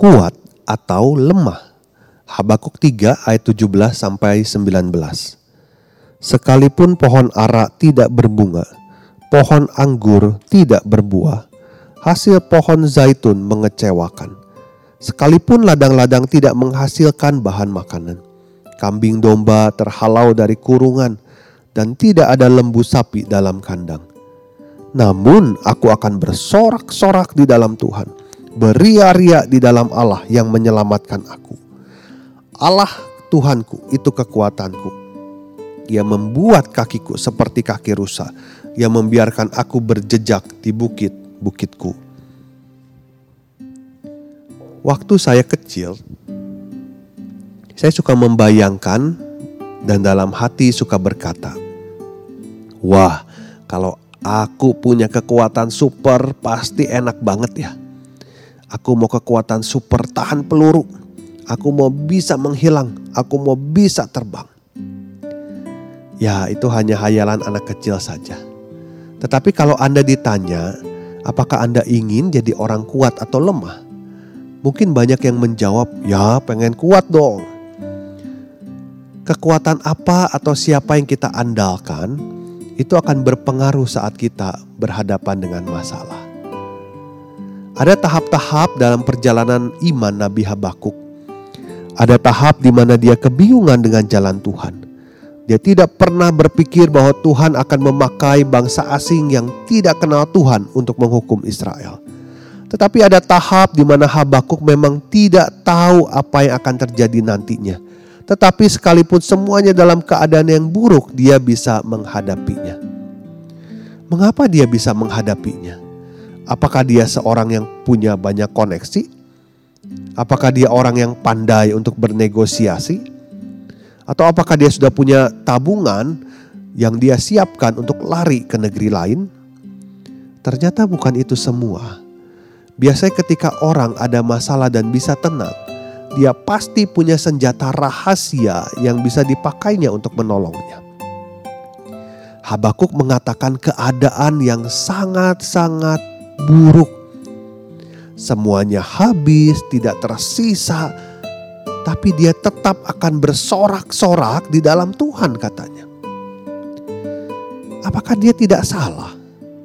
Kuat atau lemah. Habakuk 3 ayat 17 sampai 19. Sekalipun pohon ara tidak berbunga, pohon anggur tidak berbuah, hasil pohon zaitun mengecewakan. Sekalipun ladang-ladang tidak menghasilkan bahan makanan, kambing domba terhalau dari kurungan, dan tidak ada lembu sapi dalam kandang. Namun aku akan bersorak-sorak di dalam Tuhan beria-ria di dalam Allah yang menyelamatkan aku. Allah Tuhanku itu kekuatanku. Ia membuat kakiku seperti kaki rusa. Ia membiarkan aku berjejak di bukit-bukitku. Waktu saya kecil, saya suka membayangkan dan dalam hati suka berkata, "Wah, kalau aku punya kekuatan super, pasti enak banget ya." Aku mau kekuatan super tahan peluru. Aku mau bisa menghilang. Aku mau bisa terbang. Ya, itu hanya hayalan anak kecil saja. Tetapi kalau Anda ditanya, apakah Anda ingin jadi orang kuat atau lemah? Mungkin banyak yang menjawab, "Ya, pengen kuat dong." Kekuatan apa atau siapa yang kita andalkan itu akan berpengaruh saat kita berhadapan dengan masalah. Ada tahap-tahap dalam perjalanan iman Nabi Habakuk. Ada tahap di mana dia kebingungan dengan jalan Tuhan. Dia tidak pernah berpikir bahwa Tuhan akan memakai bangsa asing yang tidak kenal Tuhan untuk menghukum Israel. Tetapi ada tahap di mana Habakuk memang tidak tahu apa yang akan terjadi nantinya. Tetapi sekalipun semuanya dalam keadaan yang buruk, dia bisa menghadapinya. Mengapa dia bisa menghadapinya? Apakah dia seorang yang punya banyak koneksi? Apakah dia orang yang pandai untuk bernegosiasi? Atau apakah dia sudah punya tabungan yang dia siapkan untuk lari ke negeri lain? Ternyata bukan itu semua. Biasanya ketika orang ada masalah dan bisa tenang, dia pasti punya senjata rahasia yang bisa dipakainya untuk menolongnya. Habakuk mengatakan keadaan yang sangat-sangat buruk. Semuanya habis, tidak tersisa, tapi dia tetap akan bersorak-sorak di dalam Tuhan katanya. Apakah dia tidak salah?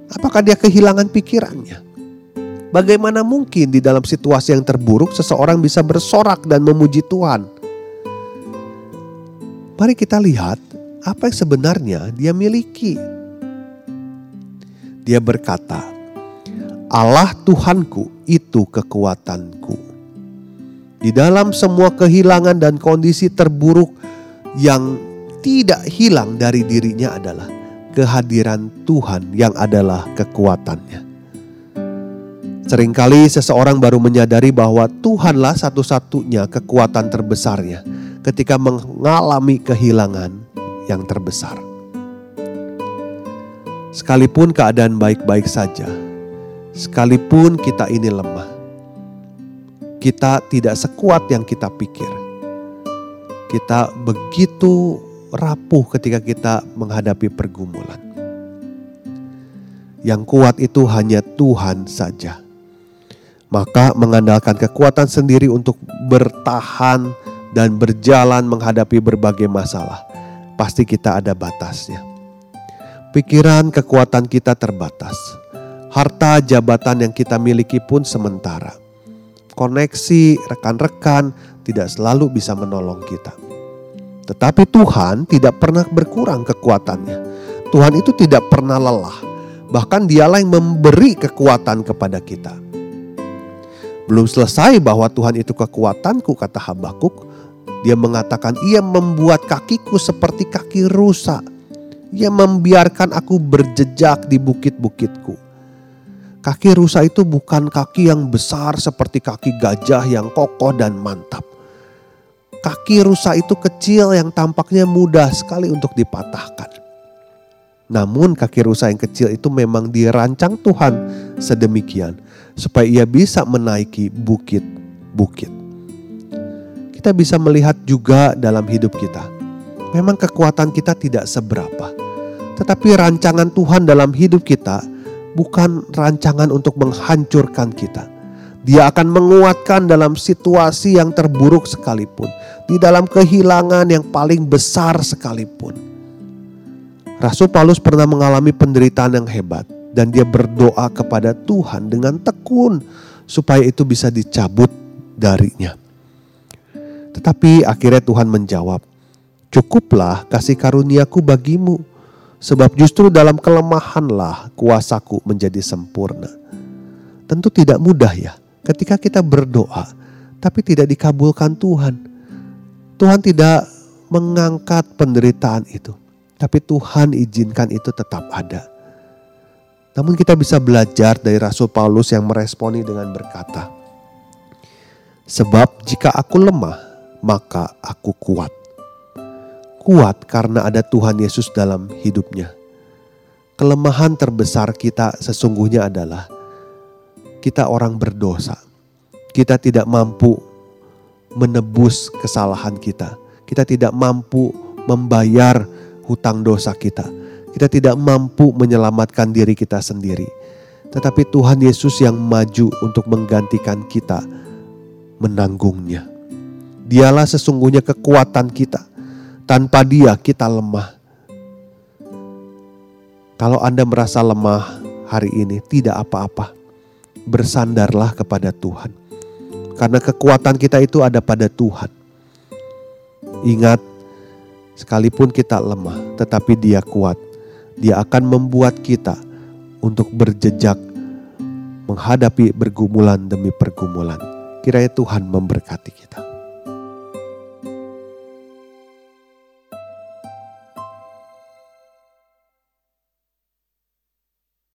Apakah dia kehilangan pikirannya? Bagaimana mungkin di dalam situasi yang terburuk seseorang bisa bersorak dan memuji Tuhan? Mari kita lihat apa yang sebenarnya dia miliki. Dia berkata, Allah Tuhanku itu kekuatanku. Di dalam semua kehilangan dan kondisi terburuk yang tidak hilang dari dirinya adalah kehadiran Tuhan yang adalah kekuatannya. Seringkali seseorang baru menyadari bahwa Tuhanlah satu-satunya kekuatan terbesarnya ketika mengalami kehilangan yang terbesar. Sekalipun keadaan baik-baik saja, Sekalipun kita ini lemah, kita tidak sekuat yang kita pikir. Kita begitu rapuh ketika kita menghadapi pergumulan. Yang kuat itu hanya Tuhan saja. Maka mengandalkan kekuatan sendiri untuk bertahan dan berjalan menghadapi berbagai masalah, pasti kita ada batasnya. Pikiran kekuatan kita terbatas harta jabatan yang kita miliki pun sementara. Koneksi rekan-rekan tidak selalu bisa menolong kita. Tetapi Tuhan tidak pernah berkurang kekuatannya. Tuhan itu tidak pernah lelah. Bahkan dialah yang memberi kekuatan kepada kita. Belum selesai bahwa Tuhan itu kekuatanku kata Habakuk. Dia mengatakan ia membuat kakiku seperti kaki rusa. Ia membiarkan aku berjejak di bukit-bukitku. Kaki rusa itu bukan kaki yang besar seperti kaki gajah yang kokoh dan mantap. Kaki rusa itu kecil yang tampaknya mudah sekali untuk dipatahkan. Namun kaki rusa yang kecil itu memang dirancang Tuhan sedemikian supaya ia bisa menaiki bukit-bukit. Kita bisa melihat juga dalam hidup kita. Memang kekuatan kita tidak seberapa tetapi rancangan Tuhan dalam hidup kita bukan rancangan untuk menghancurkan kita. Dia akan menguatkan dalam situasi yang terburuk sekalipun, di dalam kehilangan yang paling besar sekalipun. Rasul Paulus pernah mengalami penderitaan yang hebat, dan dia berdoa kepada Tuhan dengan tekun supaya itu bisa dicabut darinya. Tetapi akhirnya Tuhan menjawab, "Cukuplah kasih karuniaku bagimu." Sebab justru dalam kelemahanlah kuasaku menjadi sempurna. Tentu tidak mudah ya ketika kita berdoa tapi tidak dikabulkan Tuhan. Tuhan tidak mengangkat penderitaan itu. Tapi Tuhan izinkan itu tetap ada. Namun kita bisa belajar dari Rasul Paulus yang meresponi dengan berkata, Sebab jika aku lemah, maka aku kuat kuat karena ada Tuhan Yesus dalam hidupnya. Kelemahan terbesar kita sesungguhnya adalah kita orang berdosa. Kita tidak mampu menebus kesalahan kita. Kita tidak mampu membayar hutang dosa kita. Kita tidak mampu menyelamatkan diri kita sendiri. Tetapi Tuhan Yesus yang maju untuk menggantikan kita menanggungnya. Dialah sesungguhnya kekuatan kita tanpa dia kita lemah. Kalau Anda merasa lemah hari ini, tidak apa-apa. Bersandarlah kepada Tuhan. Karena kekuatan kita itu ada pada Tuhan. Ingat, sekalipun kita lemah, tetapi Dia kuat. Dia akan membuat kita untuk berjejak menghadapi pergumulan demi pergumulan. Kiranya Tuhan memberkati kita.